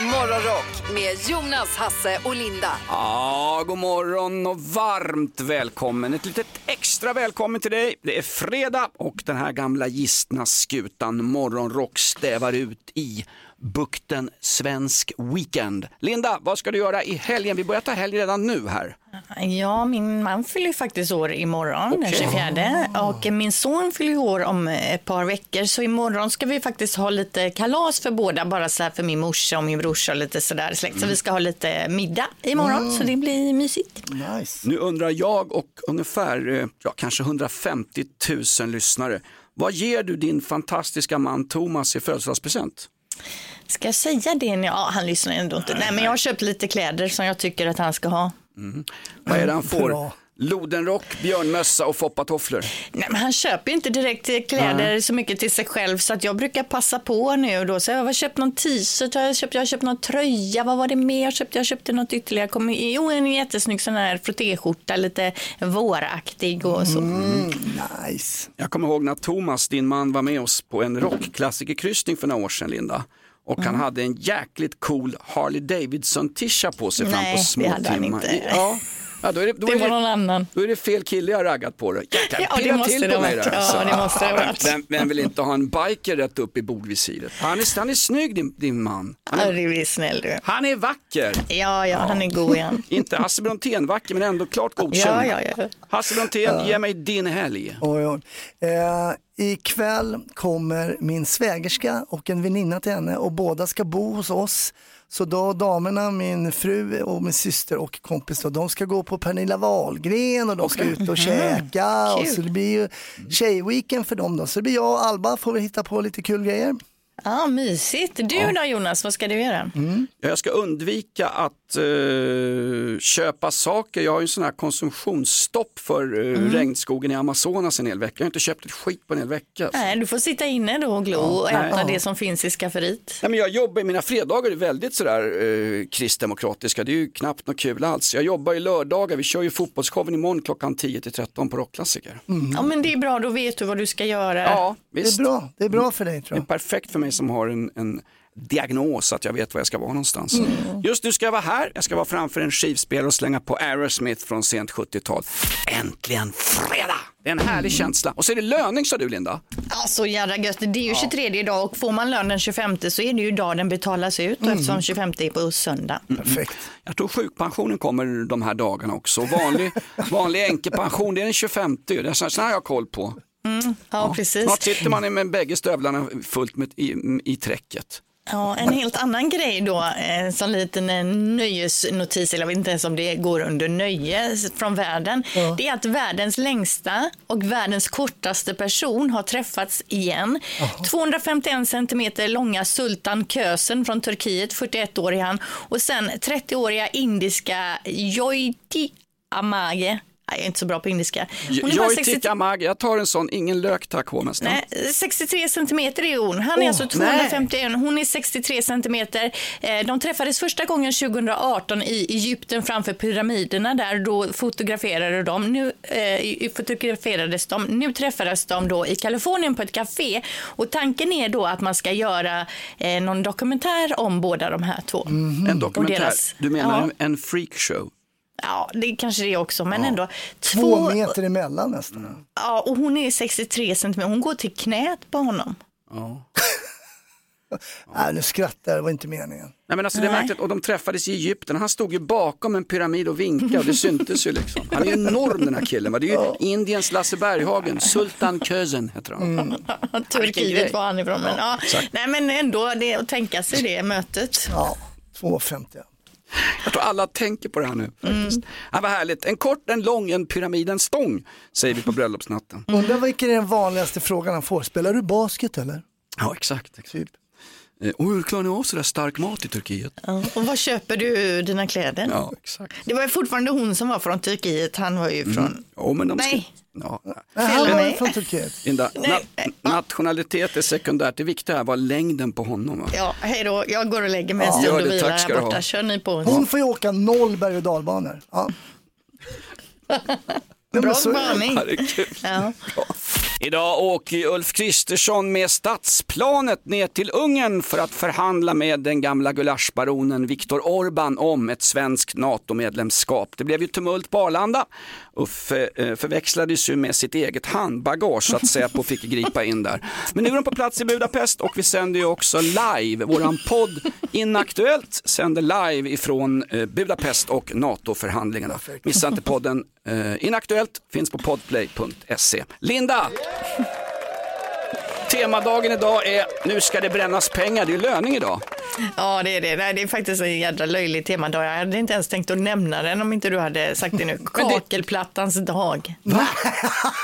Morgonrock med Jonas, Hasse och Linda. Ja, god morgon och varmt välkommen. Ett litet extra välkommen till dig. Det är fredag och den här gamla gistna skutan Morgonrock stävar ut i bukten Svensk Weekend. Linda, vad ska du göra i helgen? Vi börjar ta helg redan nu här. Ja, min man fyller faktiskt år imorgon, den 24. Och min son fyller år om ett par veckor. Så imorgon ska vi faktiskt ha lite kalas för båda, bara så här för min morsa och min brorsa och lite sådär släkt. Så vi ska ha lite middag imorgon, så det blir mysigt. Nice. Nu undrar jag och ungefär eh, ja, kanske 150 000 lyssnare. Vad ger du din fantastiska man Thomas i födelsedagspresent? Ska jag säga det? Ja, han lyssnar ändå inte. Nej, men jag har köpt lite kläder som jag tycker att han ska ha. Vad är det han får? Bra. Lodenrock, björnmössa och foppatofflor. Nej, men han köper inte direkt kläder så mycket till sig själv så att jag brukar passa på nu och då. Så jag har köpt någon t-shirt, jag har köpt, jag har köpt någon tröja, vad var det mer jag köpte? Jag köpte något ytterligare. Kom, jo, en jättesnygg sån här frottéskjorta, lite våraktig och så. Mm, nice. Jag kommer ihåg när Thomas, din man, var med oss på en rockklassikerkryssning för några år sedan, Linda. Och Mm. han hade en jäkligt cool Harley Davidson-tisha på sig fram Nej, på små timmar. Ja. Ja, då, är det, då, Det är var det, någon annan. då är det fel kille jag har raggat på det. Jäklar, Ja, det måste till det på mig där, Ja, alltså. det måste det ha varit. Vem, vem vill inte ha en biker rätt upp i bogvisiret? Han är, han är snygg din, din man. Han Ja, är, du är snäll du. han är vacker. Ja, ja, han är god igen. Inte Hasse Brontén vacker men ändå klart godkänd. Ja, ja, ja. Hasse Brontén, ge mig din helg. Oj, oj. Eh, ikväll kommer min svägerska och en väninna till henne och båda ska bo hos oss. Så då damerna, min fru och min syster och kompis, då, de ska gå på Pernilla Wahlgren och de ska ut och käka. Och så det blir ju tjejweekend för dem då. Så det blir jag och Alba får vi hitta på lite kul grejer. Ja, mysigt. Du då Jonas, vad ska du göra? Ja, Jag ska undvika att eh, köpa saker. Jag har ju en sån här konsumtionsstopp för eh, regnskogen i Amazonas en hel vecka. Jag har inte köpt ett skit på en hel vecka. Nej, du får sitta inne då och glo och nej. äta det som finns i skafferiet. Nej, men jag jobbar, mina fredagar är väldigt sådär eh, kristdemokratiska, det är ju knappt något kul alls. Jag jobbar ju lördagar, vi kör ju fotbollsshowen imorgon klockan 10 till 13 på Rockklassiker. Ja, men det är bra, då vet du vad du ska göra. Ja, Det är visst. bra, det är bra för dig tror Det är jag. perfekt för mig som har en, en diagnos så att jag vet var jag ska vara någonstans. Mm. Just nu ska jag vara här, jag ska vara framför en skivspelare och slänga på Aerosmith från sent 70-tal. Äntligen fredag! Det är en härlig känsla. Och så är det löning sa du Linda. Ja, så jävla gött. Det är ju 23 idag och får man lön den 25 så är det ju idag den betalas ut och eftersom 25 är på söndag. Perfekt. Jag tror sjukpensionen kommer de här dagarna också. Vanlig, vanlig änkepension det är den 25. Det här har jag koll på. Ja, precis. Snart sitter man med bägge stövlarna fullt med, i, i träcket. Ja, en helt annan grej då, eh, som liten eh, nöjesnotis, eller jag vet inte ens om det går under nöje från världen. Det är att världens längsta och världens kortaste person har träffats igen. 251 centimeter långa Sultan Kösen från Turkiet, 41 år är han. Och sen 30-åriga indiska Jojti Amage. Nej, Jag är inte så bra på indiska. Hon är Jag 63 tycker Amag, jag tar en sån, ingen lök tack hovmästaren. Nej, 63 centimeter är hon. Han är alltså 251, hon är 63 centimeter. Eh, De träffades första gången 2018 i Egypten framför pyramiderna där. Då fotograferade de. Nu eh, fotograferades de. Nu träffades de då i Kalifornien på ett café. Och tanken är då att man ska göra eh, någon dokumentär om båda de här två. En dokumentär, deras- du menar ja. en freakshow? Ja, det kanske det är också, men ändå. Två meter emellan nästan. Ja, och hon är 63 centimeter. Hon går till knät på honom. Nej, nu skrattar jag, det var inte meningen. Nej men alltså det märkligt, och de träffades i Egypten, han stod ju bakom en pyramid och vinkade och det syntes ju liksom. Han är ju enorm den här killen, va? det är ju Indiens Lasse Berghagen, Sultan Kösen heter han. Mm. Turkiet var han ifrån. Men, ja, nej, men ändå det, att tänka sig det mötet. Ja, 2,50. Jag tror alla tänker på det här nu faktiskt. Ja, vad härligt, en kort, en lång, en pyramid, en stång säger vi på bröllopsnatten. Undrar vilken är den vanligaste frågan han får. Spelar du basket eller? Ja exakt. exakt. Eh, Och hur klarar ni av sådär stark mat i Turkiet? Ja. Och var köper du dina kläder? Ja exakt. Det var ju fortfarande hon som var från Turkiet. Han var ju från... Ja, men de ska... Nej. Ja. Nej, han var från Turkiet. Na- nationalitet är sekundärt, det viktiga här var längden på honom. Va? Ja, hej då. Jag går och lägger mig en stund och det. vilar här borta. Kör ni på. Hon får ju åka noll berg och dalbanor. Ja. Bra så spaning. Ja, Idag åker Ulf Kristersson med stadsplanet ner till Ungern för att förhandla med den gamla gulaschbaronen Viktor Orban om ett svenskt NATO-medlemskap. Det blev ju tumult på Arlanda. Uffe eh, förväxlades ju med sitt eget handbagage så att Säpo fick gripa in där. Men nu är de på plats i Budapest och vi sänder ju också live. Våran podd Inaktuellt sänder live ifrån eh, Budapest och NATO-förhandlingarna. Missa inte podden eh, Inaktuellt, finns på podplay.se. Linda! Temadagen idag är Nu ska det brännas pengar, det är löning idag. Ja, det är det. Nej, det är faktiskt en jädra löjlig temadag. Jag hade inte ens tänkt att nämna den om inte du hade sagt det nu. Kakelplattans dag. Va?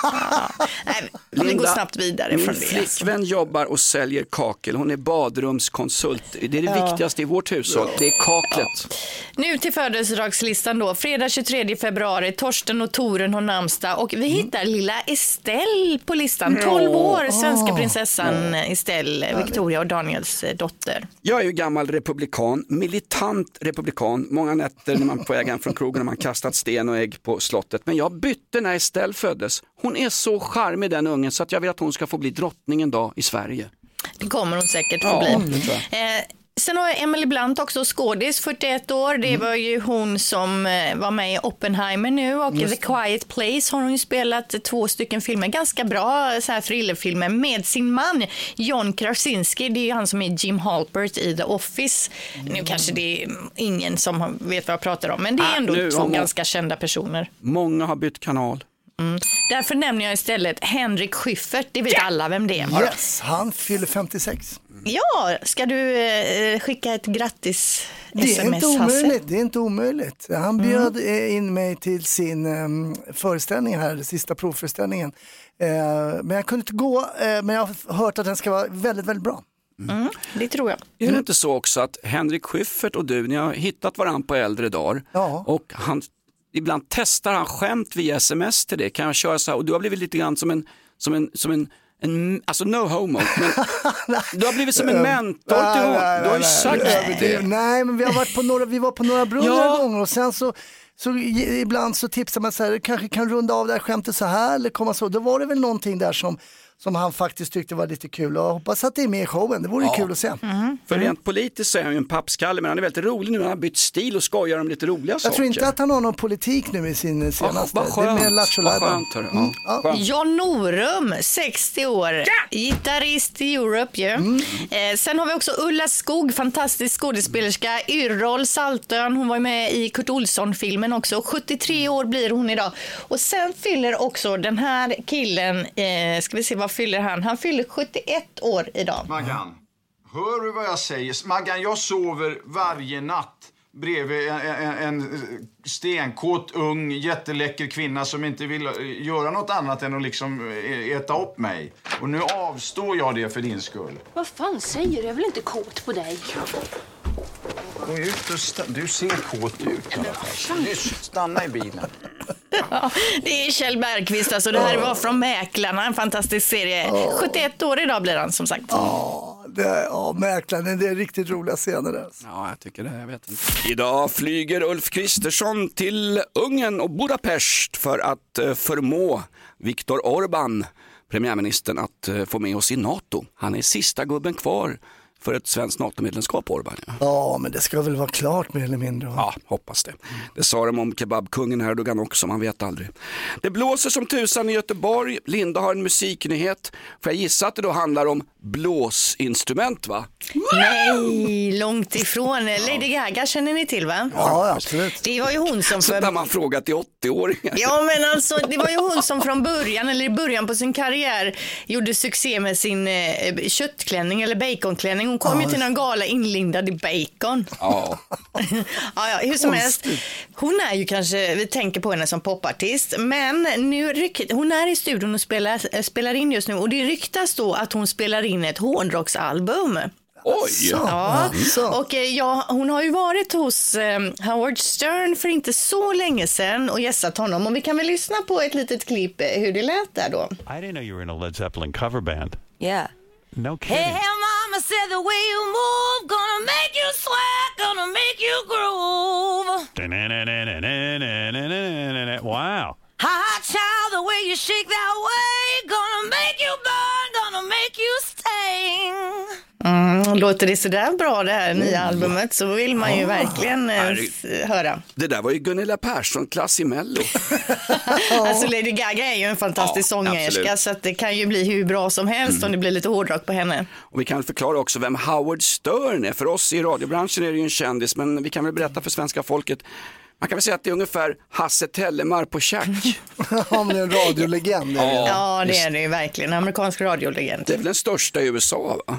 Ja. Nej, vi går snabbt vidare min från det. flickvän jobbar och säljer kakel. Hon är badrumskonsult. Det är det Ja. viktigaste i vårt hushåll. Det är kaklet. Nu till födelsedagslistan då. Fredag 23 februari, Torsten och Toren har namnsdag och vi hittar lilla Estelle på listan. 12 år, svenska prinsessan Estelle, Victoria och Daniels eh, dotter. Jag ju gammal republikan, militant republikan. Många nätter när man på väg hem från krogen har man kastat sten och ägg på slottet. Men jag bytte när Estelle föddes. Hon är så charmig den ungen så att jag vill att hon ska få bli drottning en dag i Sverige. Det kommer hon säkert få Ja, bli. Eh, sen har jag Emily Blunt också, skådis, 41 år. Mm. Det var ju hon som eh, var med i Oppenheimer nu och The Quiet Place har hon ju spelat två stycken filmer, ganska bra så här thrillerfilmer med sin man John Krasinski. Det är ju han som är Jim Halpert i The Office. Nu kanske det är ingen som vet vad jag pratar om, men det är Ah, ändå två ganska kända personer. Många har bytt kanal. Därför nämner jag istället Henrik Schyffert, det vet alla vem det är. Yes, han fyller 56. Ja, ska du eh, skicka ett grattis Det är inte omöjligt. Det är inte omöjligt. Han bjöd eh, in mig till sin um, föreställning här, sista provföreställningen. Eh, men jag kunde inte gå, eh, men jag har hört att den ska vara väldigt, väldigt bra. Mm, det tror jag. Är det inte så också att Henrik Schyffert och du, ni har hittat varandra på äldre dagar Ja. och han, ibland testar han skämt via sms till det. Kan jag köra så här? Och du har blivit lite grann som en, som en, som en, en alltså no homo, men du har blivit som en mentor till honom. Du har ju sagt det. det. Nej, men vi har varit på några, vi var på några brunn Ja. några gånger och sen så, så ibland så tipsar man så här, kanske kan runda av det här skämtet så här eller komma så. Då var det väl någonting där som, som han faktiskt tyckte var lite kul och jag hoppas att det är med i showen. Det vore ju kul att se. För rent politiskt så är han ju en pappskalle, men han är väldigt rolig nu. Han har bytt stil och skojar om lite roliga saker. Jag tror inte att han har någon politik nu i sin Ja, senaste. vad det är mer lattjo hörru. Ja, ja. John Norum, 60 år, gitarrist i Europe ju. Eh, sen har vi också Ulla Skog, fantastisk skådespelerska, Yrrol, Saltön, hon var med i Kurt Olsson-filmen också. 73 år blir hon idag. Och sen fyller också den här killen, eh, ska vi se vad fyller han? Han fyller 71 år idag. Maggan, hör du vad jag säger? Maggan, jag sover varje natt bredvid en, en, en stenkåt, ung, jätteläcker kvinna som inte vill eh, göra något annat än att liksom eh, äta upp mig. Och nu avstår jag det för din skull. Vad fan säger du? Jag är väl inte kåt på dig? Gå ut och sta- du ser kåt ut i alla fall. Du, Stanna i bilen. Ja, det är Kjell Bergqvist, alltså det här var från Mäklarna, en fantastisk serie. 71 år idag blir han som sagt. Ja, det är, ja, mäklaren, det är riktigt roliga scener där. alltså. Ja, jag tycker det. Jag vet inte. Idag flyger Ulf Kristersson till Ungern och Budapest för att eh, förmå Viktor Orban, premiärministern, att eh, få med oss i NATO. Han är sista gubben kvar för ett svenskt NATO-medlemskap, Orban. Ja. Ja, men det ska väl vara klart mer eller mindre. va? Ja, hoppas det. Det sa de om kebabkungen Erdogan också, man vet aldrig. Det blåser som tusan i Göteborg. Linda har en musiknyhet. Får jag gissa att det då handlar om blåsinstrument va? Nej, långt ifrån. Lady Gaga känner ni till va? Ja, absolut. Det var ju hon som Sånt där för... man frågar till 80-åringar. Ja men alltså det var ju hon som från början, eller i början på sin karriär gjorde succé med sin eh, köttklänning eller baconklänning. Hon kom ju till någon gala inlindad i bacon. Ja. ja, ja, hur som helst. Hon är ju kanske, vi tänker på henne som popartist, men nu ryk, hon är i studion och spelar, eh, spelar in just nu och det ryktas då att hon spelar in ett hårdrocksalbum. Oj! Ja, Så. och eh, ja, hon har ju varit hos eh, Howard Stern för inte så länge sedan och gästat honom. Och vi kan väl lyssna på ett litet klipp eh, hur det lät där då. I didn't know you were in a Led Zeppelin cover band. Yeah. No kidding. Hey, mama said the way you move, gonna make you sweat, gonna make you groove. Wow. Hot child, the way you shake that way, gonna make you burn, gonna make you sting. Och låter det sådär bra det här nya albumet så vill man ju verkligen eh, Herregud. s- höra. Det där var ju Gunilla Persson-klass i Mello. Alltså Lady Gaga är ju en fantastisk Ja, sångerska absolut. så att det kan ju bli hur bra som helst om det blir lite hårdrock på henne. Och vi kan förklara också vem Howard Stern är. För oss i radiobranschen är det ju en kändis, men vi kan väl berätta för svenska folket. Man kan väl säga att det är ungefär Hasse Tellemar på tjack. Ja, men det är en radiolegend. är det. Ja, det är det ju verkligen. Amerikansk radiolegend. Det är väl den största i USA va?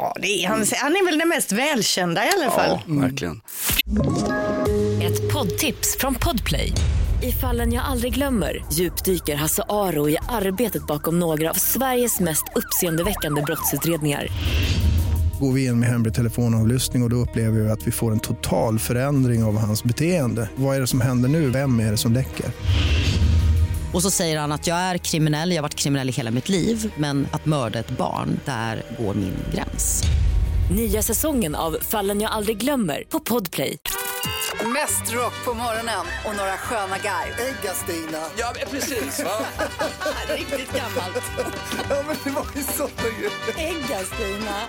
Ja, det är, han, han är väl den mest välkända i alla fall. Ja, verkligen. Ett poddtips från Podplay. I fallen jag aldrig glömmer djupdyker Hasse Aro i arbetet bakom några av Sveriges mest uppseendeväckande brottsutredningar. Går vi in med hemlig telefonavlyssning och, och då upplever vi att vi får en total förändring av hans beteende. Vad är det som händer nu? Vem är det som läcker? Och så säger han att jag är kriminell, jag har varit kriminell i hela mitt liv men att mörda ett barn, där går min gräns. Nya säsongen av Fallen jag aldrig glömmer på Podplay. Mest rock på morgonen och några sköna guide. Ägga-Stina. Ja, precis. Va? Riktigt gammalt. Ja, men det var ju så Ägga-Stina.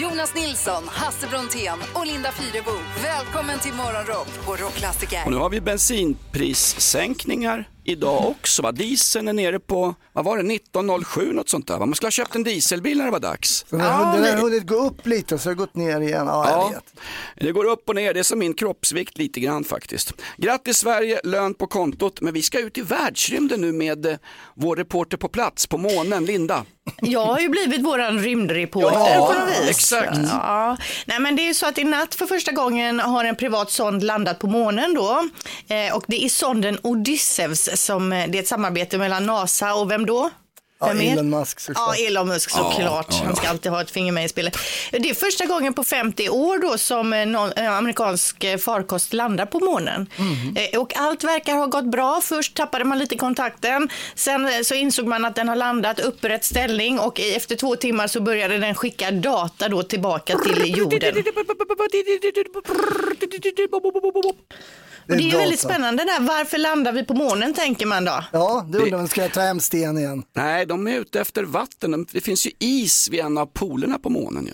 Jonas Nilsson, Hasse Brontén och Linda Fyrebo. Välkommen till Morgonrock på Rockklassiker. Och nu har vi bensinprissänkningar idag också. Va? Dieseln är nere på, vad var det, 1907 något sånt där. Va? Man skulle ha köpt en dieselbil när det var dags. Den har den har hunnit gå upp lite och så har det gått ner igen. Jag Ja, det går upp och ner, det är som min kroppsvikt lite grann faktiskt. Grattis Sverige, lön på kontot, men vi ska ut i världsrymden nu med eh, vår reporter på plats på månen, Linda. Jag har ju blivit våran rymdreporter Ja, på något vis. exakt. Ja. Nej, men det är ju så att i natt för första gången har en privat sond landat på månen då. Eh, och det är sonden Odysseus som eh, det är ett samarbete mellan NASA och vem då? Ja, Vem? Elon Musk såklart. Ja, Elon Musk såklart. Han ska alltid ha ett finger med i spelet. Det är första gången på 50 år då som eh, någon eh, amerikansk eh, farkost landar på månen. Eh, Och allt verkar ha gått bra. Först tappade man lite kontakten. Sen eh, så insåg man att den har landat upprätt ställning och i- efter två timmar så började den skicka data då tillbaka till jorden. Och det är ju data. väldigt spännande där. Varför landar vi på månen tänker man då? Ja, det undrar man, ska jag ta hem sten igen? Nej, de är ute efter vatten. De- Det finns ju is vid en av polerna på månen ju.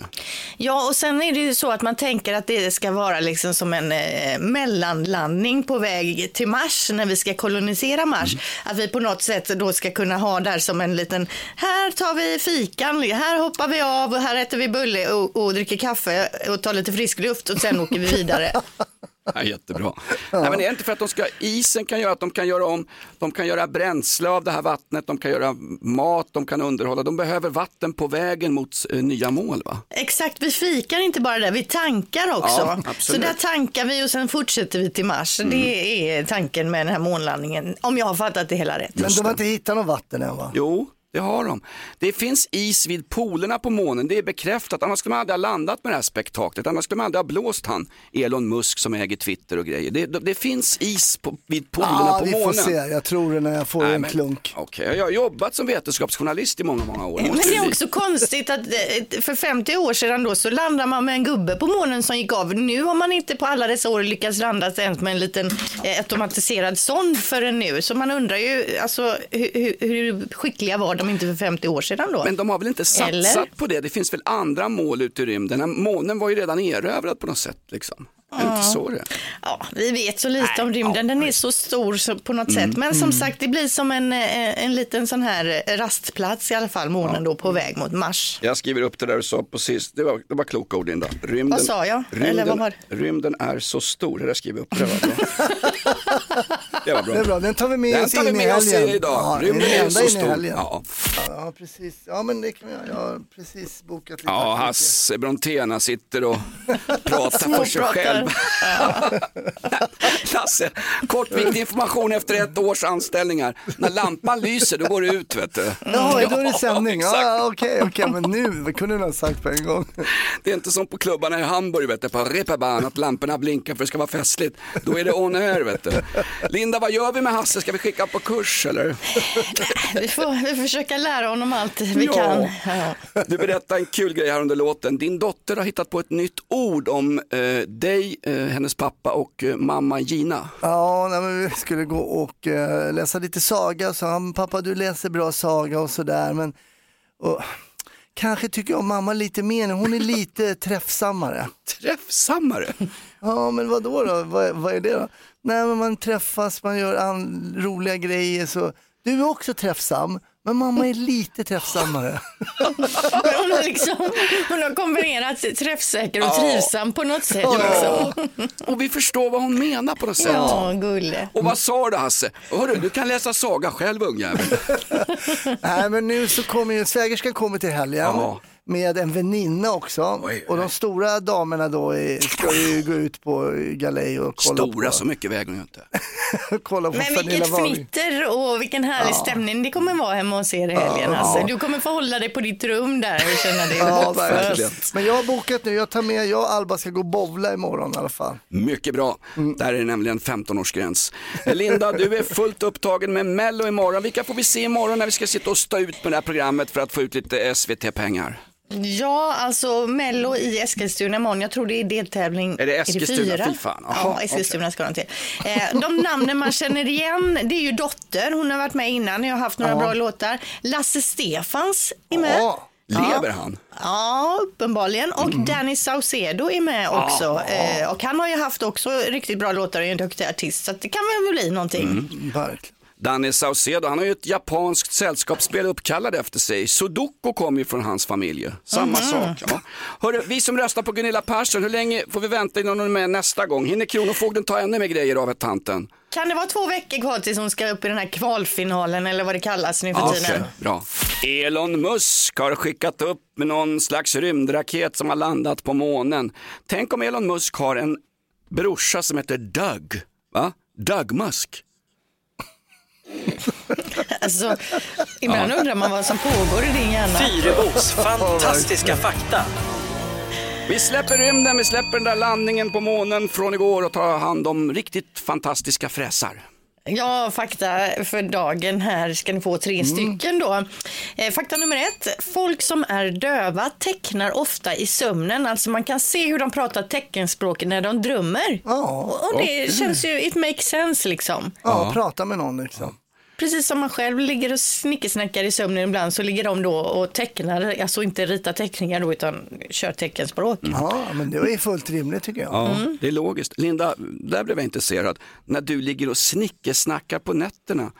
Ja, och sen är det ju så att man tänker att det ska vara liksom som en eh, mellanlandning på väg till Mars när vi ska kolonisera Mars. Att vi på något sätt då ska kunna ha där som en liten, här tar vi fikan, här hoppar vi av och här äter vi bulle och, och dricker kaffe och tar lite frisk luft och sen åker vi vidare. Ja, jättebra. Nej, men det är inte för att de ska, isen kan göra att de kan göra om, de kan göra bränsle av det här vattnet, de kan göra mat, de kan underhålla, de behöver vatten på vägen mot eh, nya mål va? Exakt, vi fikar inte bara där, vi tankar också. Ja, så där tankar vi och sen fortsätter vi till Mars. Det är tanken med den här månlandningen, om jag har fattat det hela rätt. Men de har inte hittat något vatten än va? Jo, det har de. Det finns is vid polerna på månen, det är bekräftat. Annars skulle man aldrig ha landat med det här spektaklet. Annars skulle man aldrig ha blåst han, Elon Musk som äger Twitter och grejer. Det, det, det finns is på, vid polerna Ja, på vi månen. får se. Jag tror det när jag får Nej, en men- klunk. Okej, jag har jobbat som vetenskapsjournalist i många, många år. Men det är vi- också konstigt att eh, för 50 år sedan då så landar man med en gubbe på månen som gick av. Nu har man inte på alla dessa år lyckats landa ens med en liten eh, automatiserad sond förrän nu. Så man undrar ju alltså, hur, hur, hur skickliga var de inte för 50 år sedan då? Men de har väl inte satsat Eller? på det? Det finns väl andra mål ute i rymden? Månen var ju redan erövrad på något sätt. Liksom. Är det inte så det? Ja, vi vet så lite om rymden. Den är så stor så, på något Mm, sätt. Men som sagt, det blir som en, eh, en liten sån här eh, rastplats i alla fall, månen då på väg mot Mars. Jag skriver upp det där du sa på sist. Det var, det var kloka ord Linda. Rymden, Vad sa jag? Rymden, Eller vad var rymden är så stor. Det där skriver jag upp. Det var bra. det var bra. Det är bra, den tar vi med Den oss in i med helgen. idag. Ja, Rymden är så stor. Ja. Ja, precis. Ja, men det kan jag. Jag har precis bokat lite. Ja. Hasse Brontén sitter och pratar för sig själv. Lasse, kortviktig information efter ett års anställningar. När lampan lyser då går det ut vet du. Ja, då är det sändning. exakt. Ja, okej, okej, men nu det kunde du ha sagt på en gång. Det är inte som på klubbarna i Hamburg vet du, på Reeperbahn att lamporna blinkar för det ska vara festligt. Då är det on air vet du. Linda, vad gör vi med Hasse? Ska vi skicka på kurs eller? Vi får vi får försöka lära honom allt vi Ja. kan. Ja. Du berättade en kul grej här under låten. Din dotter har hittat på ett nytt ord om eh, dig, eh, hennes pappa och eh, mamma Gina. Ja, nej, men vi skulle gå och eh, läsa lite saga. Så han, pappa du läser bra saga och sådär. Men och, kanske tycker jag om mamma lite mer nu. Hon är lite träffsammare. Träffsammare? Ja, men vad då? då? Vad, vad är det då? Nej, men man träffas, man gör an, roliga grejer. Så. Du är också träffsam, men mamma är lite träffsammare. Hon, har liksom, hon har kombinerat träffsäker och Ja. trivsam på något sätt. Ja. Liksom. Och vi förstår vad hon menar på något sätt. Ja, gulle. Och vad sa du Hasse? Hörru, du kan läsa saga själv ungjävel. Nej, men nu så kommer ju, svägerskan kommer till helgen. Ja. Med en väninna också. Och de stora damerna då är, ska ju gå ut på galej och kolla Stora, på, så mycket väger hon ju inte. kolla på Men vilket fnitter och vilken härlig Ja. stämning det kommer vara hemma hos er i helgen. Ja. Alltså. Du kommer få hålla dig på ditt rum där och känna dig Ja, verkligen. Men jag har bokat nu, jag tar med, jag och Alba ska gå bowla imorgon i alla fall. Mycket bra. Där är det nämligen 15-årsgräns. Linda, du är fullt upptagen med Mello imorgon. Vilka får vi se imorgon när vi ska sitta och stå ut med det här programmet för att få ut lite SVT-pengar? Ja, alltså Mello i Eskilstuna imorgon. Jag tror det är deltävling. Är det Eskilstuna? Fy fan. Jaha, Ja, Eskilstuna ska de till. Eh, de namnen man känner igen, det är ju Dotter. Hon har varit med innan. Jag har haft några Ja. bra låtar. Lasse Stefans är med. Ja. Lever han? Ja, uppenbarligen. Och Danny Saucedo är med också. Ja. Eh, och han har ju haft också riktigt bra låtar och är en duktig artist. Så det kan väl bli någonting. Mm. Verkligen. Danny Saucedo, han har ju ett japanskt sällskapsspel uppkallade efter sig. Sudoku kommer ju från hans familj. Samma Mhm. sak. Ja. Hörru, vi som röstar på Gunilla Persson, hur länge får vi vänta innan hon är med nästa gång? Hinner Kronofogden ta ännu mer grejer av ett tanten? Kan det vara två veckor kvar tills hon ska upp i den här kvalfinalen eller vad det kallas nu för Okej, tiden? bra. Elon Musk har skickat upp någon slags rymdraket som har landat på månen. Tänk om Elon Musk har en brorsa som heter Doug. Va? Doug Musk. Alltså, ibland undrar man vad som pågår i din hjärna. Fyrebos fantastiska fakta. Vi släpper rymden, vi släpper den där landningen på månen från igår och tar hand om riktigt fantastiska fräsar. Ja, fakta för dagen här ska ni få tre stycken då. Eh, fakta nummer ett. Folk som är döva tecknar ofta i sömnen. Alltså man kan se hur de pratar teckenspråk när de drömmer. och och det okej. känns ju, it makes sense liksom. Ja, prata med någon liksom. Precis som man själv ligger och snickesnackar i sömnen ibland så ligger de då och tecknar, alltså inte ritar teckningar då utan kör teckenspråk. Ja, men det är fullt rimligt tycker jag. Ja, det är logiskt. Linda, där blev jag intresserad. När du ligger och snickesnackar på nätterna,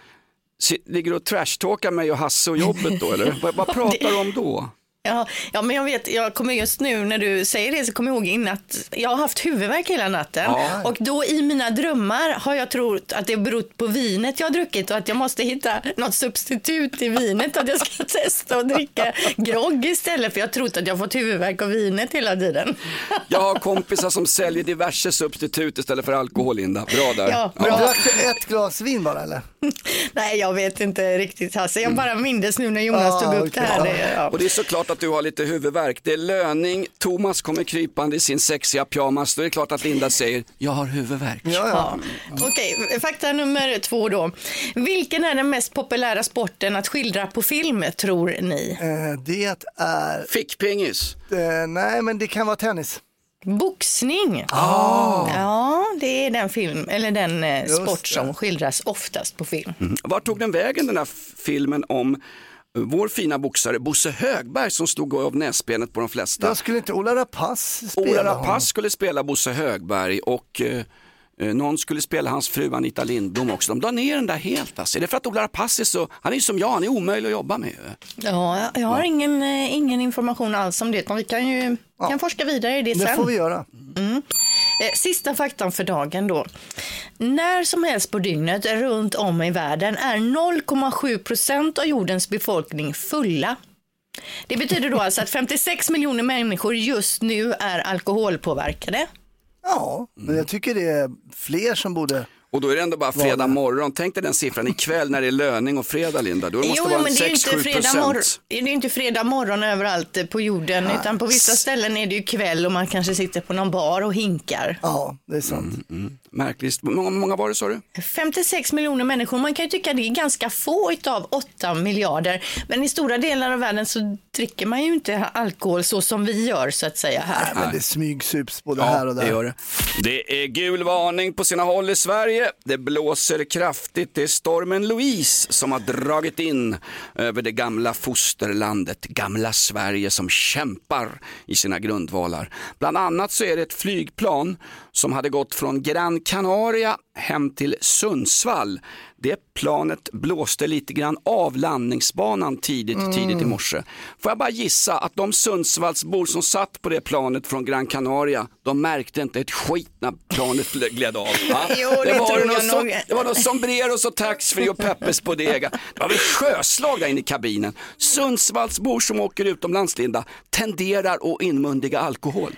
ligger du och trashtalkar mig och Hasse och jobbet då eller? vad, vad pratar du om då? Ja, ja, men jag vet, jag kommer just nu när du säger det så kommer jag ihåg in att jag har haft huvudvärk hela natten Ja. och då i mina drömmar har jag trott att det berott på vinet jag har druckit och att jag måste hitta något substitut i vinet att jag ska testa att dricka grogg istället för jag har trott att jag har fått huvudvärk av vinet hela tiden. Jag har kompisar som säljer diverse substitut istället för alkohol Linda. Bra där. Ja, bra. Drack du ett glas vin bara eller? Nej, jag vet inte riktigt Hasse. Jag bara mindes nu när Jonas Ah, tog upp okej. det här. Det, ja. Och det är såklart att du har lite huvudvärk. Det är löning, Thomas kommer krypande i sin sexiga pyjamas. Då är det klart att Linda säger, jag har huvudvärk. Ja. Okej, fakta nummer två då. Vilken är den mest populära sporten att skildra på film, tror ni? Eh, det är... Fickpingis. Eh, nej, men det kan vara tennis. Boxning. Ah. Ja, det är den film, eller den eh, Just sport det. som skildras oftast på film. Mm. Vart tog den vägen den här filmen om vår fina boxare Bosse Högberg som stod av näsbenet på de flesta? Jag skulle inte Ola Rapace spela Ola honom? Rapace skulle spela Bosse Högberg och eh, eh, någon skulle spela hans fru Anita Lindblom också. De la ner den där helt alltså. Är det för att Ola Rapace är så, han är ju som jag, han är omöjlig att jobba med. Ja, jag har ingen, eh, ingen information alls om det, men vi kan ju kan forska vidare i det sen. Det får vi göra. Mm. Eh, sista faktan för dagen då. När som helst på dygnet runt om i världen är 0,7 procent av jordens befolkning fulla. Det betyder då alltså att 56 miljoner människor just nu är alkoholpåverkade. Ja, men jag tycker det är fler som borde... Och då är det ändå bara fredag morgon. Tänk dig den siffran ikväll när det är löning och fredag Linda. Då måste Jo, det vara men det är ju inte 6-7 fredag, mor- procent. det är inte fredag morgon överallt eh, på jorden, utan på vissa ställen är det ju kväll och man kanske sitter på någon bar och hinkar. Ja, det är sant. Märkligt. Många, många var det sa du? 56 miljoner människor, man kan ju tycka det är ganska få utav 8 miljarder. Men i stora delar av världen så dricker man ju inte alkohol så som vi gör så att säga här. Men det smygsups både här och där. det gör det. Det är gul varning på sina håll i Sverige. Sverige. Det blåser kraftigt. Det är stormen Louise som har dragit in över det gamla fosterlandet, gamla Sverige som kämpar i sina grundvalar. Bland annat så är det ett flygplan som hade gått från Gran Canaria hem till Sundsvall. Det planet blåste lite grann av landningsbanan tidigt, Mm. tidigt i morse. Får jag bara gissa att de Sundsvallsbor som satt på det planet från Gran Canaria, de märkte inte ett skit när planet gled av. va? Jo, det var tror något jag som- det var något sombreros och taxfree och Peppes på dega. Det var väl sjöslag där inne i kabinen. Sundsvallsbor som åker utomlands, Linda, tenderar att inmundiga alkohol.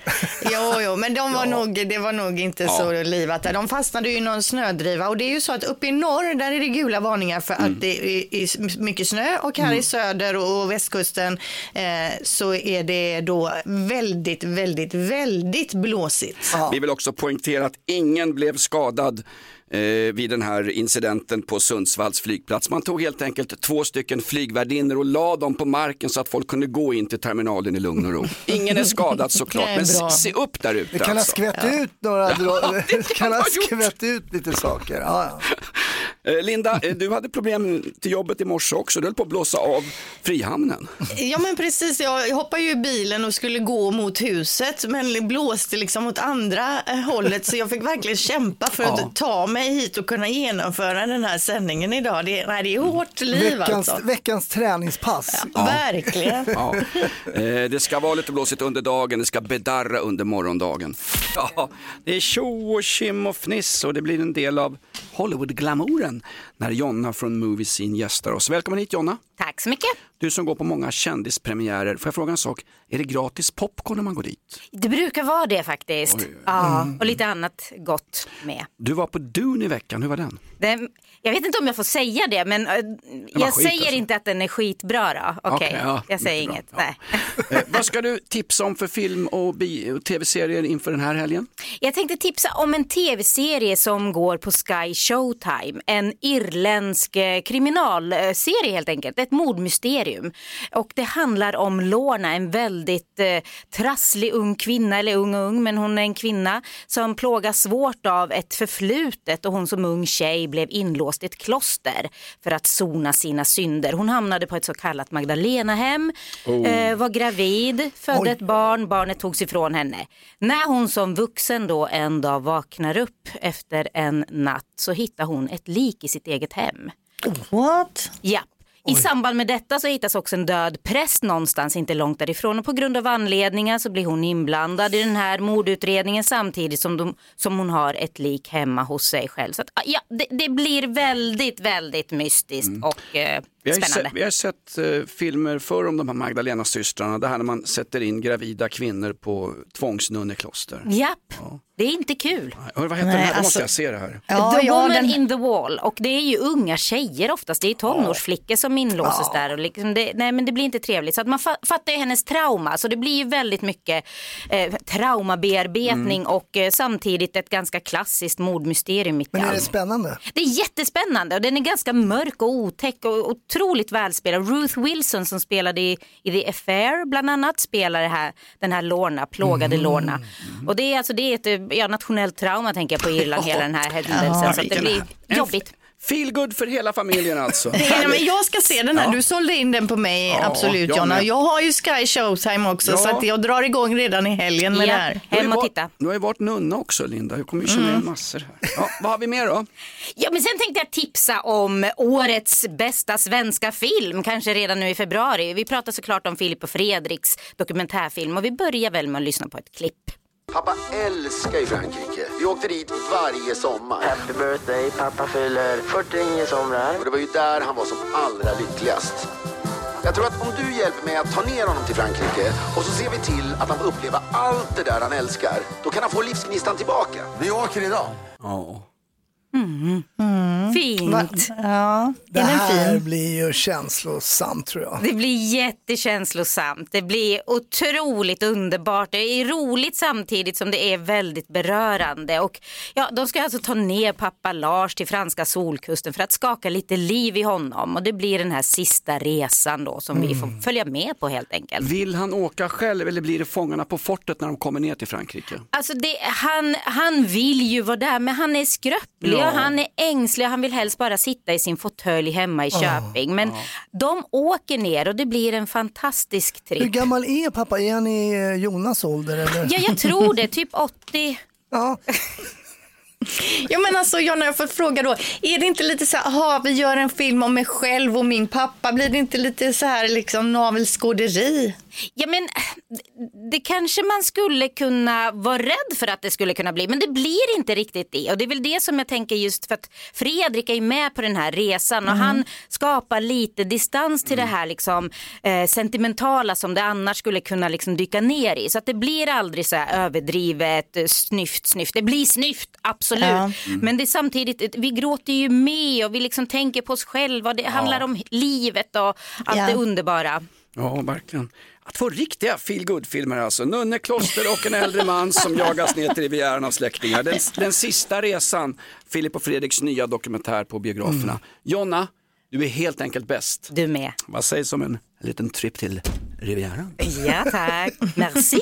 Jo, jo, men de var nog, det var nog inte Ja. så livat där. De fastnade ju i någon snödriva och det är ju så att uppe i norr där är det gula varningar för Mm. att det är, mycket snö och här i söder och västkusten eh, så är det då väldigt, väldigt, väldigt blåsigt. Vi vill också poängtera att ingen blev skadad eh, vid den här incidenten på Sundsvalls flygplats. Man tog helt enkelt två stycken flygvärdinnor och la dem på marken så att folk kunde gå in till terminalen i lugn och ro. Ingen är skadad såklart, men se se upp där ute. Det kan ha alltså. skvätt Ja. ut några, Ja, det det kan ha ha skvätt ut lite saker. Ja, ja. Eh, Linda, eh, du hade problem till jobbet i morse också. Du höll på att blåsa av Frihamnen. Ja men precis, jag hoppade ju i bilen och skulle gå mot huset men det blåste liksom åt andra eh, hållet så jag fick verkligen kämpa för Ja. att ta mig hit och kunna genomföra den här sändningen idag. Det, nej, det är hårt liv Veckans, alltså. veckans träningspass. Verkligen. Ja. Eh, det ska vara lite blåsigt under dagen, det ska bedarra under morgondagen. Ja, det är tjo och kim och fniss och det blir en del av Hollywood-glamouren när Jonna från Movie Scene gästar oss. Välkommen hit Jonna. Tack så mycket. Du som går på många kändispremiärer, får jag fråga en sak? Är det gratis popcorn när man går dit? Det brukar vara det faktiskt. Oj. Ja, Mm. och lite annat gott med. Du var på Dune i veckan, hur var den? Den, jag vet inte om jag får säga det, men eh, jag skit, säger alltså. inte att den är skitbra då. Okej, Okej, ja, jag säger inget. Nej. Eh, vad ska du tipsa om för film och, och tv-serier inför den här helgen? Jag tänkte tipsa om en tv-serie som går på Sky Showtime. En irländsk eh, kriminalserie helt enkelt, ett mordmysterium. Och det handlar om Lorna, en väldigt eh, trasslig ung kvinna, eller ung och ung, men hon är en kvinna som plågas svårt av ett förflutet och hon som ung tjej blev inlåst i ett kloster för att sona sina synder. Hon hamnade på ett så kallat Magdalenahem, Oh. eh, var gravid, födde Oj. ett barn, barnet togs ifrån henne. När hon som vuxen då en dag vaknar upp efter en natt så hittar hon ett lik i sitt eget hem. What? Ja. I samband med detta så hittas också en död präst någonstans inte långt därifrån. Och på grund av anledningar så blir hon inblandad i den här mordutredningen samtidigt som, de, som hon har ett lik hemma hos sig själv. Så att, ja, det, det blir väldigt, väldigt mystiskt och eh, Vi har, spännande. sett, vi har sett eh, filmer förr om de här Magdalena-systrarna, det här när man sätter in gravida kvinnor på tvångsnunnekloster. Japp, det är inte kul. Hör, vad heter Nej, den här? Då måste alltså- jag se det här. the ja, Woman den- in the Wall. Och det är ju unga tjejer oftast. Det är tonårsflickor som inlåses Ja. där. Och liksom det, nej men det blir inte trevligt. Så att man fa- fattar ju hennes trauma. Så det blir ju väldigt mycket eh, traumabearbetning Mm. och eh, samtidigt ett ganska klassiskt mordmysterium mitt i Men är det spännande? Det är jättespännande och den är ganska mörk och otäck och otroligt välspelad. Ruth Wilson som spelade i, i The Affair bland annat spelar här, den här Lorna, plågade Mm. Lorna. Och det är, alltså, det är ett ja, nationellt trauma tänker jag på Irland, hela den här händelsen. Ja, så det blir jobbigt. Feel good för hela familjen alltså. Det är, men jag ska se den här, Ja. du sålde in den på mig, Ja, absolut jag Jonna. med. Jag har ju Sky Showtime också Ja. så att jag drar igång redan i helgen med Ja. det här. Har ju varit- Du har ju varit nunna också Linda, jag kommer ju känna igen massor här. Ja, vad har vi mer då? Ja, men sen tänkte jag tipsa om årets bästa svenska film, kanske redan nu i februari. Vi pratar såklart om Filip och Fredriks dokumentärfilm och vi börjar väl med att lyssna på ett klipp. Pappa älskar ju Frankrike. Vi åkte dit varje sommar. Happy birthday, pappa fyller 49 somrar. Och det var ju där han var som allra lyckligast. Jag tror att om du hjälper mig att ta ner honom till Frankrike och så ser vi till att han får uppleva allt det där han älskar, då kan han få livsgnistan tillbaka. Vi åker idag. Ja. Fint? Va? Ja, Det är här fin? blir ju känslosamt tror jag. Det blir jättekänslosamt. Det blir otroligt underbart. Det är roligt samtidigt som det är väldigt berörande. Och ja, de ska alltså ta ner pappa Lars till franska solkusten för att skaka lite liv i honom. Och det blir den här sista resan då som vi får följa med på helt enkelt. Vill han åka själv eller blir det Fångarna på fortet när de kommer ner till Frankrike? Alltså det, han, han vill ju vara där men han är skröplig Ja. Och han är ängslig och han vill helst bara sitta i sin fåtölj hemma i Ah, Köping. Men de åker ner och det blir en fantastisk Hur tripp. gammal är pappa? Är han i eh, Jonas ålder? Eller? Ja, jag tror det. Typ 80. Ja. Ja men alltså Jonna, jag får fråga då, är det inte lite så här, aha, vi gör en film om mig själv och min pappa, blir det inte lite så här liksom navelskåderi? Ja men det kanske man skulle kunna vara rädd för att det skulle kunna bli men det blir inte riktigt det och det är väl det som jag tänker just för att Fredrik är med på den här resan och Mm. han skapar lite distans till det här liksom eh, sentimentala som det annars skulle kunna liksom dyka ner i så att det blir aldrig så här överdrivet eh, snyft snyft det blir snyft absolut Ja. Mm. men det är samtidigt vi gråter ju med och vi liksom tänker på oss själva och det handlar om livet och allt Ja. det underbara. Ja, verkligen. Att få riktiga feel filmer alltså. Nunnekloster och en äldre man som jagas ner till Rivieran av släktingar. Den, den sista resan, Filip och Fredriks nya dokumentär på biograferna. Jonna, du är helt enkelt bäst. Du med. Vad sägs om en liten trip till Rivieran? Ja tack, merci.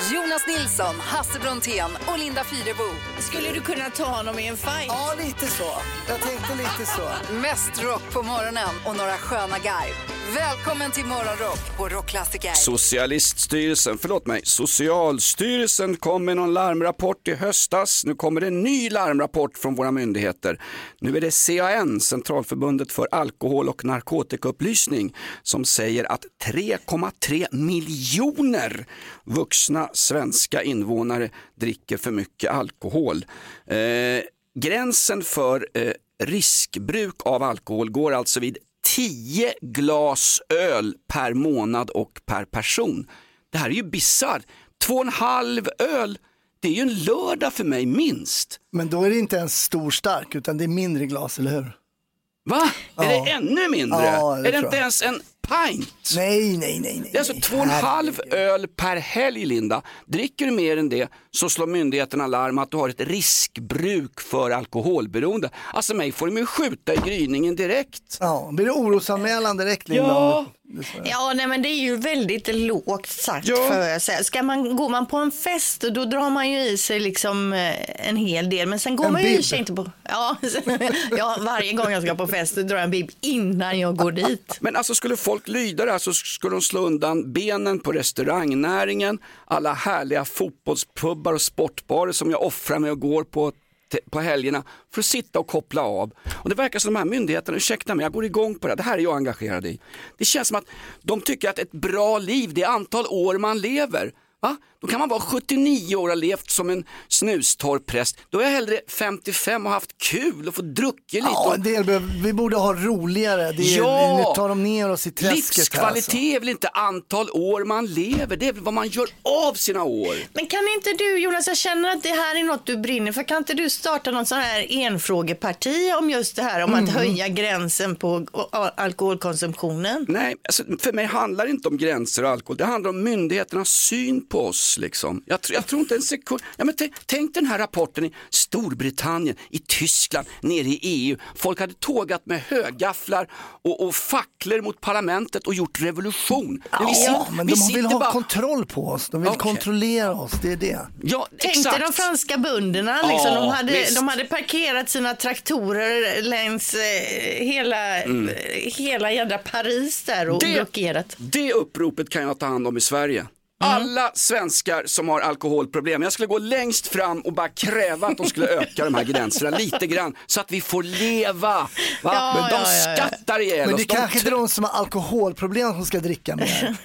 Jonas Nilsson, Hasse Brontén och Linda Fyrebo. Skulle du kunna ta honom i en fight? ja, lite så. Jag tänkte lite så. Mest rock på morgonen och några sköna garv. Välkommen till Morgonrock på Rockklassiker. Socialiststyrelsen, förlåt mig, Socialstyrelsen kom med någon larmrapport i höstas. Nu kommer det en ny larmrapport från våra myndigheter. Nu är det CAN, Centralförbundet för alkohol och narkotikaupplysning, som säger att 3,3 miljoner vuxna svenska invånare dricker för mycket alkohol. Eh, gränsen för eh, riskbruk av alkohol går alltså vid 10 glas öl per månad och per person. Det här är ju bisarrt. Två och en halv öl, det är ju en lördag för mig minst. Men då är det inte en stor stark utan det är mindre glas, eller hur? Va? Är Ja. det ännu mindre? Ja, det är det inte ens en pint? Nej, nej, nej. nej. Det är alltså två och en halv öl per helg, Linda. Dricker du mer än det så slår myndigheterna larm att du har ett riskbruk för alkoholberoende. Alltså mig får de ju skjuta i gryningen direkt. Ja, blir det orosanmälan direkt, Linda? Ja. Ja, nej, men det är ju väldigt lågt sagt Ja. för jag säga. Ska man, går man på en fest då drar man ju i sig liksom eh, en hel del. Men sen går En man ju i sig inte på... Ja, ja, varje gång jag ska på fest då drar jag en bib innan jag går dit. Men alltså skulle folk lyda det här så skulle de slå undan benen på restaurangnäringen, alla härliga fotbollspubbar och sportbarer som jag offrar mig och går på på helgerna för att sitta och koppla av. Och det verkar som de här myndigheterna, ursäkta mig, jag går igång på det här, det här är jag engagerad i. Det känns som att de tycker att ett bra liv, det är antal år man lever. Va? Då kan man vara 79 år och ha levt som en snustorr präst. Då är jag hellre 55 och haft kul och fått druckit lite. Ja, och... en del behöver, vi borde ha roligare. Det är, Ja! Nu tar de ner oss i träsket här. Livskvalitet Alltså. är väl inte antal år man lever, det är väl vad man gör av sina år. Men kan inte du Jonas, jag känner att det här är något du brinner för. Kan inte du starta någon sån här enfrågeparti om just det här om Mm. att höja gränsen på alkoholkonsumtionen? Nej, alltså, för mig handlar det inte om gränser och alkohol, det handlar om myndigheternas syn på oss. Liksom. Jag, tr- jag tror inte en sekund, ja, men tänk den här rapporten i Storbritannien, i Tyskland, nere i EU. Folk hade tågat med högafflar och, och facklor mot parlamentet och gjort revolution. Men vi Ja, men vi de vill ha bara- kontroll på oss. De vill Okej. kontrollera oss, det är det. Ja, Tänkte exakt. de franska bönderna, liksom, Ja, de, hade, visst. de hade parkerat sina traktorer längs eh, hela, Mm. hela jädra Paris där och Det- blockerat. Det uppropet kan jag ta hand om i Sverige. Alla svenskar som har alkoholproblem, jag skulle gå längst fram och bara kräva att de skulle öka de här gränserna lite grann så att vi får leva. Va? Ja, Men de ja, ja, ja. skattar ihjäl Men det oss. är De kanske inte tr- de som har alkoholproblem som ska dricka mer.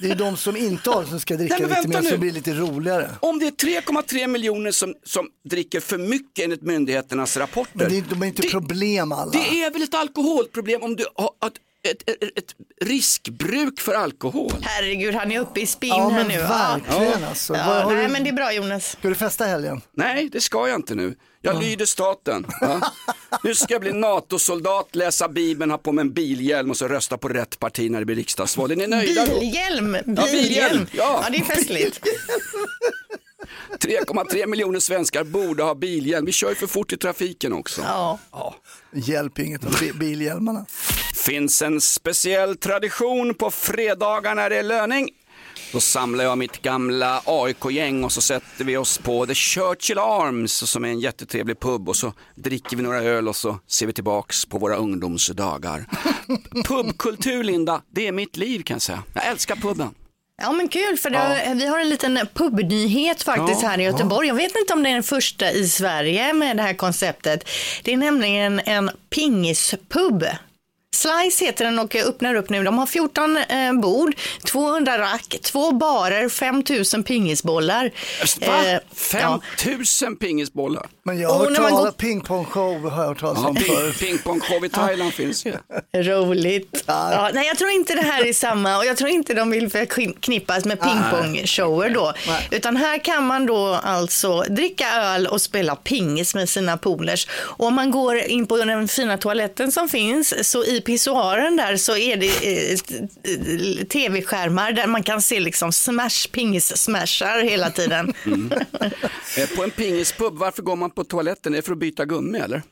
Det är de som inte har som ska dricka Nej, men lite vänta mer så nu. det blir lite roligare. Om det är 3,3 miljoner som, som dricker för mycket enligt myndigheternas rapporter. Men det är, de är inte problem alla. Det är väl ett alkoholproblem om du har ett, ett, ett, ett riskbruk för alkohol? Herregud, han är uppe i spinn Ja, här men nu. verkligen ja. alltså. Ja, nej, du- men det är bra Jonas. Ska du festa helgen? Nej, det ska jag inte nu. Jag lyder staten. Va? Nu ska jag bli NATO-soldat, läsa Bibeln, ha på mig en bilhjälm och så rösta på rätt parti när det blir riksdagsval. Är ni nöjda då? Bilhjälm, Ja, bilhjälm. bilhjälm, ja. ja, det är festligt. 3,3 miljoner svenskar borde ha bilhjälm. Vi kör ju för fort i trafiken också. Ja. Hjälper inget om bi- bilhjälmarna. Finns en speciell tradition på fredagar när det är löning. Då samlar jag mitt gamla AIK-gäng och så sätter vi oss på The Churchill Arms som är en jättetrevlig pub och så dricker vi några öl och så ser vi tillbaks på våra ungdomsdagar. Pubkultur Linda, det är mitt liv kan jag säga. Jag älskar puben. Ja men kul för det, vi har en liten pubnyhet faktiskt Ja, här i Göteborg. Jag vet inte om det är den första i Sverige med det här konceptet. Det är nämligen en pingispub. Slice heter den och öppnar upp nu. De har 14 eh, bord, 200 rack, två barer, 5000 pingisbollar. Va? Eh, 5000 pingisbollar? Men jag har Och hört när man talas, går- pingpongshow har jag hört talas Ja, om förut. pingpongshow i Thailand finns ju. Roligt. Ja, nej, jag tror inte det här är samma och jag tror inte de vill förknippas med pingpongshower då. Utan här kan man då alltså dricka öl och spela pingis med sina polers. Och om man går in på den fina toaletten som finns så i pissoaren där så är det eh, tv-skärmar där man kan se liksom smash, pingis-smashar hela tiden. Eh, På en pingispub, varför går man på toaletten? Är det för att byta gummi eller?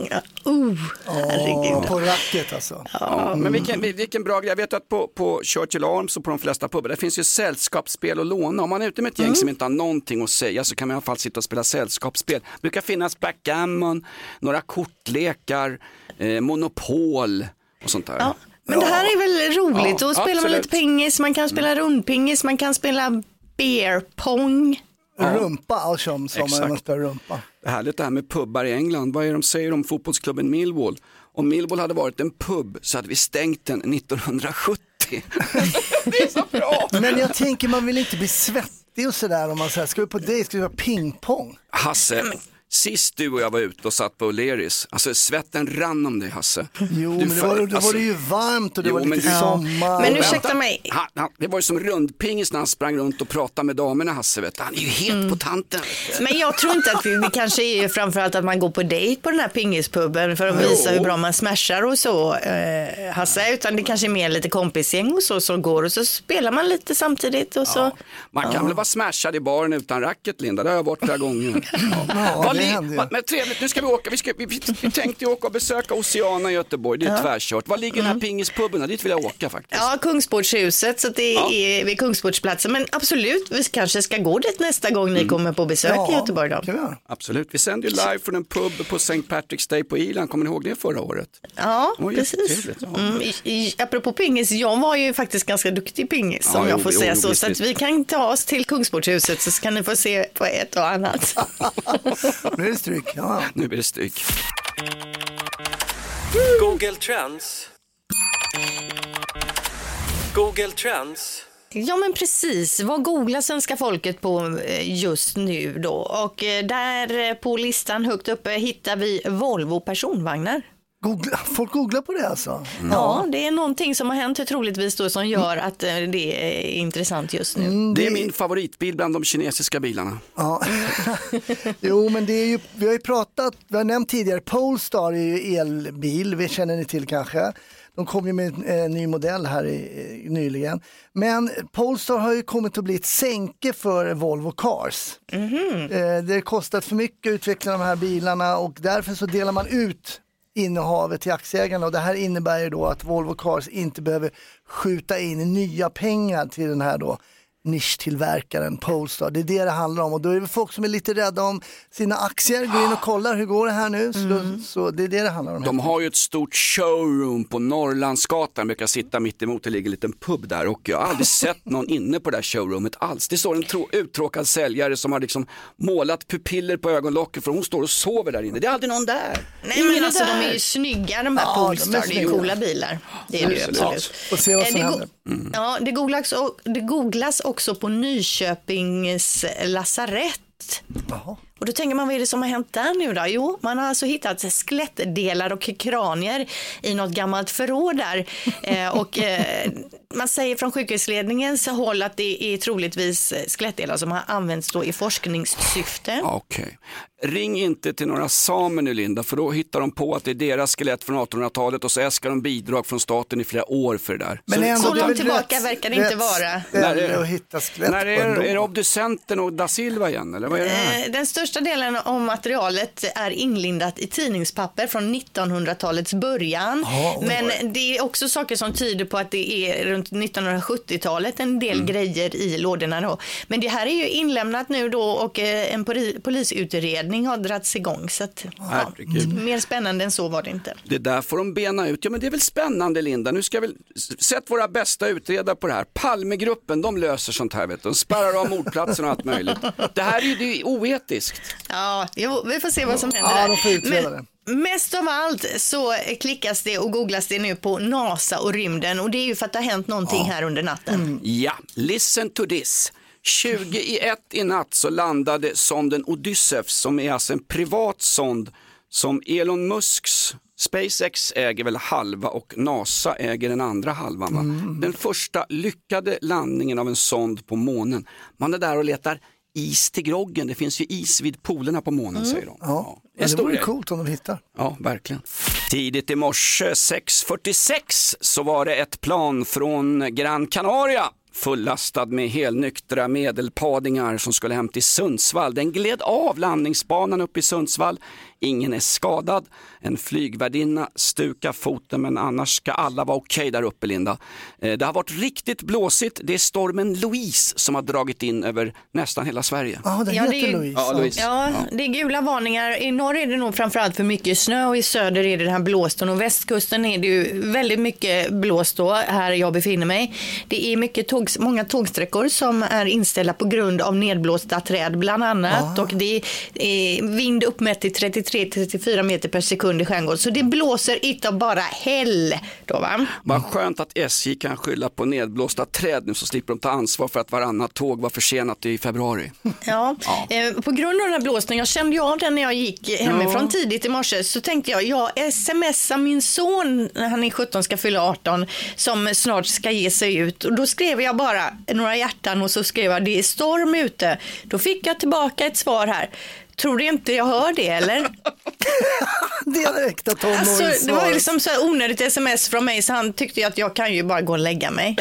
Uh, Åh, på racket alltså. Ja, men vilken, vilken bra grej. Jag vet att på, på Churchill Arms och på de flesta pubar, där finns ju sällskapsspel att låna. Om man är ute med ett gäng Mm. som inte har någonting att säga så kan man i alla fall sitta och spela sällskapsspel. Det brukar finnas backgammon, några kortlekar, eh, monopol och sånt där. Ja, men det här är väl roligt. Ja, Då spelar man absolut. lite pingis, man kan spela rundpingis, man kan spela beer pong. Rumpa, alltså som, Exakt. man spelar rumpa. Det är härligt det här med pubbar i England. Vad är det de säger om fotbollsklubben Millwall? Om Millwall hade varit en pub så hade vi stängt den 1970. Men jag tänker man vill inte bli svettig och sådär om man säger, ska vi på dejt, ska vi ha pingpong? Hasse, sist du och jag var ute och satt på O'Learys, alltså svetten rann om dig Hasse. Jo, Du men det för- var, då alltså- var det ju varmt och det Jo, var men lite du- sommar. Men ursäkta mig. Han, han, det var ju som rundpingis när han sprang runt och pratade med damerna Hasse. Vet du. Han är ju helt Mm. på tanten. Men jag tror inte att det, det kanske är framförallt att man går på dejt på den här pingispuben för att Jo. visa hur bra man smashar och så, eh, Hasse. Utan det kanske är mer lite kompisgäng och så som går och så spelar man lite samtidigt och så. Man kan väl vara smashad i baren utan racket Linda, det har jag varit flera gånger. Ja, det li- men trevligt, nu ska vi åka, vi, ska, vi, vi, vi tänkte åka och besöka Oceana i Göteborg, det är tvärkört. Var ligger den här pingispuben? Dit vill jag åka faktiskt. Mm. Ja, Kungsportshuset, så det är vid Kungsportsplatsen. Men absolut, vi kanske ska gå dit nästa gång ni kommer på besök i Göteborg då. göra. Absolut, vi sänder ju live från en pub på St. Patrick's Day på Irland, kommer ni ihåg det förra året? Ja, Oj, precis. ja. Mm, i, i, apropå pingis, jag var ju faktiskt ganska duktig pingis Ja, om jag jo, får jo, säga jo, så. visst, så att vi kan ta oss till Kungsportshuset så kan ni få se på ett och annat. Nu är det stryk. Ja. Nu blir det stryk. Google Trends. Google Trends. Ja men precis, vad googlar svenska folket på eh, just nu då? Och eh, där eh, på listan högt uppe hittar vi Volvo personvagnar. Googla, folk googlar på det alltså? Ja, det är någonting som har hänt troligtvis då som gör att eh, det är intressant just nu. Det är min favoritbil bland de kinesiska bilarna. Ja. jo, men det är ju, vi har ju pratat, vi har nämnt tidigare, Polestar är ju elbil, vi känner ni till kanske. De kom ju med en eh, ny modell här i, i, nyligen. Men Polestar har ju kommit att bli ett sänke för Volvo Cars. Eh, det har kostat för mycket att utveckla de här bilarna och därför så delar man ut innehavet till aktieägarna. Och det här innebär ju då att Volvo Cars inte behöver skjuta in nya pengar till den här då nischtillverkaren Polestar. Det är det det handlar om och då är det folk som är lite rädda om sina aktier, går in och kollar hur går det här nu. Så, då, så det är det det handlar om. De har ju ett stort showroom på Norrlandsgatan, brukar sitta mitt emot, det ligger en liten pub där och jag har aldrig sett någon inne på det där showroomet alls. Det står en trå- uttråkad säljare som har liksom målat pupiller på ögonlocket för hon står och sover där inne. Det är aldrig någon där. Nej Ingen men alltså där. de är ju snygga de här Ja, de är Polestar, det är ju coola bilar. Det är det ju Absolut. absolut. Och se vad Eh, som det, go- händer. ja, det, googlas, o- det googlas också på Nyköpings lasarett. Och då tänker man, vad är det som har hänt där nu då? Jo, man har alltså hittat skelettdelar och kranier i något gammalt förråd där. Eh, och eh, man säger från sjukhusledningens håll att det är troligtvis skelettdelar som har använts då i forskningssyfte. Okej. Ring inte till några samer nu Linda, för då hittar de på att det är deras skelett från 1800-talet och så äskar de bidrag från staten i flera år för det där. Men så, ändå, långt tillbaka rätt- verkar det inte vara. När är- att hitta skelett när är, är det obducenten och da Silva igen, eller vad är det här? Eh, Den största delen av materialet är inlindat i tidningspapper från 1900-talets början. Ja, oj, Men det är också saker som tyder på att det är runt 1970-talet en del Mm. grejer i lådorna. Då. Men det här är ju inlämnat nu då och eh, en poli- polisutredning har dragits igång. Så att, ja, mer spännande än så var det inte. Det där får de bena ut. Ja men det är väl spännande Linda. Nu ska väl, sätt våra bästa utredare på det här. Palmegruppen, de löser sånt här vet du. De spärrar av mordplatsen och allt möjligt. Det här är ju det är oetiskt. Ja, vi får se vad som händer. Ja, där. de får utreda det. Mest av allt så klickas det och googlas det nu på NASA och rymden och det är ju för att det har hänt någonting här under natten. Ja, listen to this. 20 i ett i natt så landade sonden Odysseus som är alltså en privat sond som Elon Musks SpaceX äger väl halva och NASA äger den andra halvan. Va? Den första lyckade landningen av en sond på månen. Man är där och letar is till groggen. Det finns ju is vid polerna på månen säger de. Ja, en det vore coolt om de hittar. Ja, verkligen. Tidigt i morse 6.46 så var det ett plan från Gran Canaria fullastad med helnyktra medelpadingar som skulle hem till Sundsvall. Den gled av landningsbanan uppe i Sundsvall. Ingen är skadad. En flygvärdinna stukar foten men annars ska alla vara okej där uppe Linda. Eh, Det har varit riktigt blåsigt. Det är stormen Louise som har dragit in över nästan hela Sverige. Ja, det Ja, heter det är Louise. Ja, Louise. Ja, det är gula varningar. I norr är det nog framförallt för mycket snö och i söder är det den här blåsten och västkusten är det ju väldigt mycket blåst då, här jag befinner mig. Det är mycket tåg, många tågsträckor som är inställda på grund av nedblåsta träd bland annat och det är vind uppmätt till 33-34 meter per sekund i skärgården. Så det blåser utav bara häll då va. Vad skönt att SJ kan skylla på nedblåsta träd nu så slipper de ta ansvar för att varannat tåg var försenat i februari. Ja, Eh, på grund av den här blåsten, jag kände ju av den när jag gick hemifrån tidigt i morse, så tänkte jag, jag smsar min son när han är 17 ska fylla 18, som snart ska ge sig ut. Och då skrev jag bara några hjärtan och så skrev jag, det är storm ute. Då fick jag tillbaka ett svar här. Tror du inte jag hör det eller? Direkta Alltså, tonårissvar. det var liksom så här onödigt sms från mig så han tyckte att jag kan ju bara gå och lägga mig.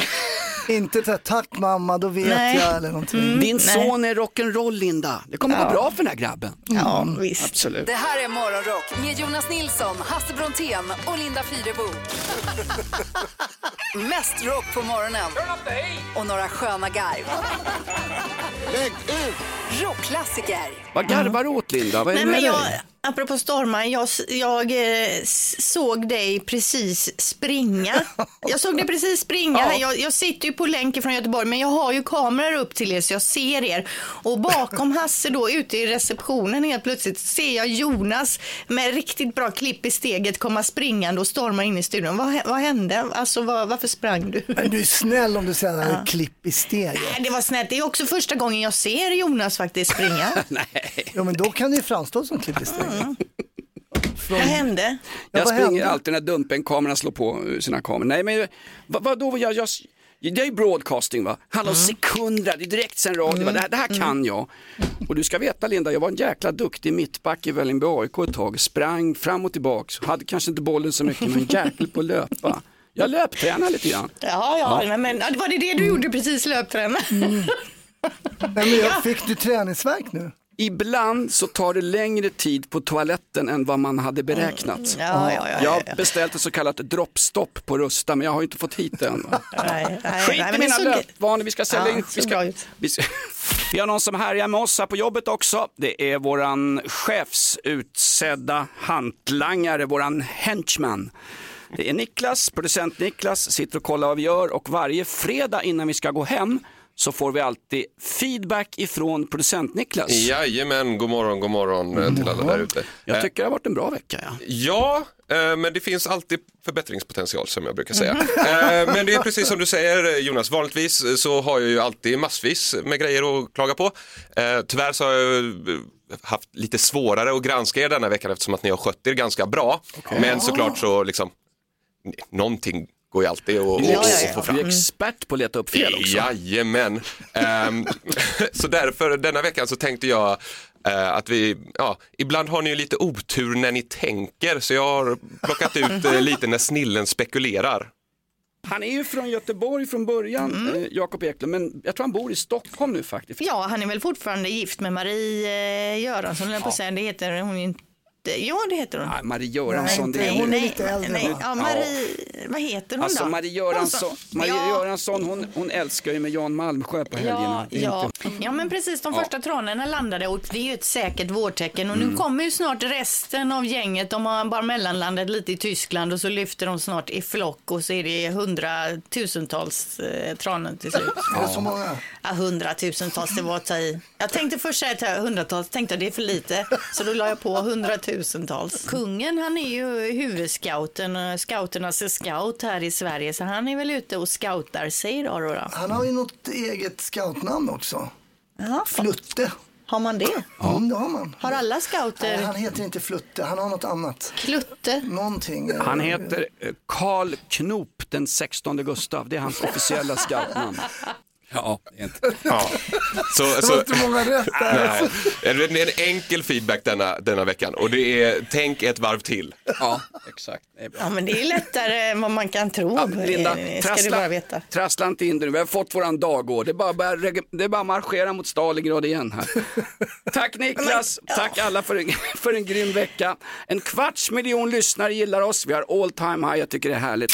Inte så här, tack mamma, då vet Nej. jag eller någonting. Mm. Din nej. son är rock'n'roll Linda. Det kommer Ja. gå bra för den här grabben. Ja, visst. Absolut. Det här är Morgonrock med Jonas Nilsson, Hasse Brontén och Linda Fyrebo. Mest rock på morgonen och några sköna garv. Rockklassiker. Vad garvar du åt Linda? Vad är Nej, det med men jag, dig? Apropå stormar, jag, jag eh, såg dig precis springa. Jag såg dig precis springa. Ja. Jag, jag sitter ju på länk från Göteborg, men jag har ju kameror upp till er så jag ser er. Och bakom Hasse då ute i receptionen helt plötsligt ser jag Jonas med riktigt bra klipp i steget komma springande och storma in i studion. Vad, vad hände? Alltså vad, varför sprang du? Men du är snäll om du säger här är klipp i steget. Nej, det var snällt. Det är också första gången jag ser Jonas faktiskt springa. Ja, men då kan det ju framstå som klipp i steget. Vad hände? Ja, Jag vad springer hände? alltid när Dumpen-kamerorna slår på sina kameror. Nej men vad, vadå, jag, jag, det är ju broadcasting va? om Mm. sekunder, det är direktsänd radio, va? det, här, det här kan jag. Och du ska veta Linda, jag var en jäkla duktig mittback i Vällingby AIK ett tag, sprang fram och tillbaks, hade kanske inte bollen så mycket men jäkel på att löpa. Jag löptränar lite grann. Ja, ja, Ja. Men, var det det du gjorde precis löpträna? Nej, men jag fick du träningsverk nu? Ibland så tar det längre tid på toaletten än vad man hade beräknat. Mm. Ja, ja, ja, jag ja, har beställt ett så kallat droppstopp på Rusta men jag har inte fått hit det än. Nej, nej, Skit nej, i mina löpvanor, vi ska sälja Ja, in. Vi, ska, vi, ska, vi har någon som härjar med oss här på jobbet också. Det är våran chefsutsedda hantlangare, våran henchman. Det är Niklas, producent Niklas, sitter och kollar vad vi gör och varje fredag innan vi ska gå hem så får vi alltid feedback ifrån producent Niklas. Jajamän, god morgon, god morgon eh, till alla där ute. Jag tycker det har varit en bra vecka. Ja. Ja, eh, men det finns alltid förbättringspotential som jag brukar säga. Eh, Men det är precis som du säger Jonas, vanligtvis eh, så har jag ju alltid massvis med grejer att klaga på. Eh, Tyvärr så har jag eh, haft lite svårare att granska er denna veckan eftersom att ni har skött er ganska bra. Men såklart så liksom, någonting går ju alltid att att- ex- att få fram. du är expert på att leta upp fel också. Jajamän. Ehm, så därför denna veckan så tänkte jag eh, att vi, ja, ibland har ni ju lite otur när ni tänker så jag har plockat ut eh, lite när snillen spekulerar. Han är ju från Göteborg från början, eh, Jakob Eklund, men jag tror han bor i Stockholm nu faktiskt. Ja, han är väl fortfarande gift med Marie eh, Göransson, jag på att säga. Det heter hon inte. Jo, det heter hon. Nej, Marie Göransson, det är nej, hon. nej, lite äldre, nej. Ja, Marie, vad heter hon Alltså då? Marie Göransson, Hon som- Marie ja, Göransson hon, hon älskar ju med Jan Malmsjö på helgerna. Ja, är ja. inte- ja, men precis. De Ja. första tranorna landade och det är ju ett säkert vårtecken. Och nu Mm. kommer ju snart resten av gänget. De har bara mellanlandat lite i Tyskland och så lyfter de snart i flock och så är det hundratusentals eh, tranor till slut. Är det så många? Ja, hundratusentals, det var att ta i. Jag tänkte först säga att hundratals, tänkte jag det är för lite. Så då la jag på hundratusentals. Kungen, han är ju huvudscouten, eh, scouternas scout här i Sverige. Så han är väl ute och scoutar sig idag då. då. Han har ju något eget scoutnamn också. Ja. Flutte. Har man det? Ja, det har man. Har alla scouter? Nej, han heter inte Flutte, han har något annat. Klutte? Någonting. Han heter eh, Karl Knop den 16 Gustav, det är hans officiella scoutnamn. Ja, inte. Ja. Så, Det så, var inte många rätt där. Nej, en enkel feedback denna, denna veckan och det är tänk ett varv till. Ja, exakt. Det är bra. Ja, men det är lättare än vad man kan tro. Linda, Eh, ska du bara veta. trassla inte in nu. Vi har fått våran dagord. Det är bara, bara, det är bara marschera mot Stalingrad igen här. Tack Niklas, tack alla för en, för en grym vecka. En kvarts miljon lyssnare gillar oss. Vi har all time high. Jag tycker det är härligt.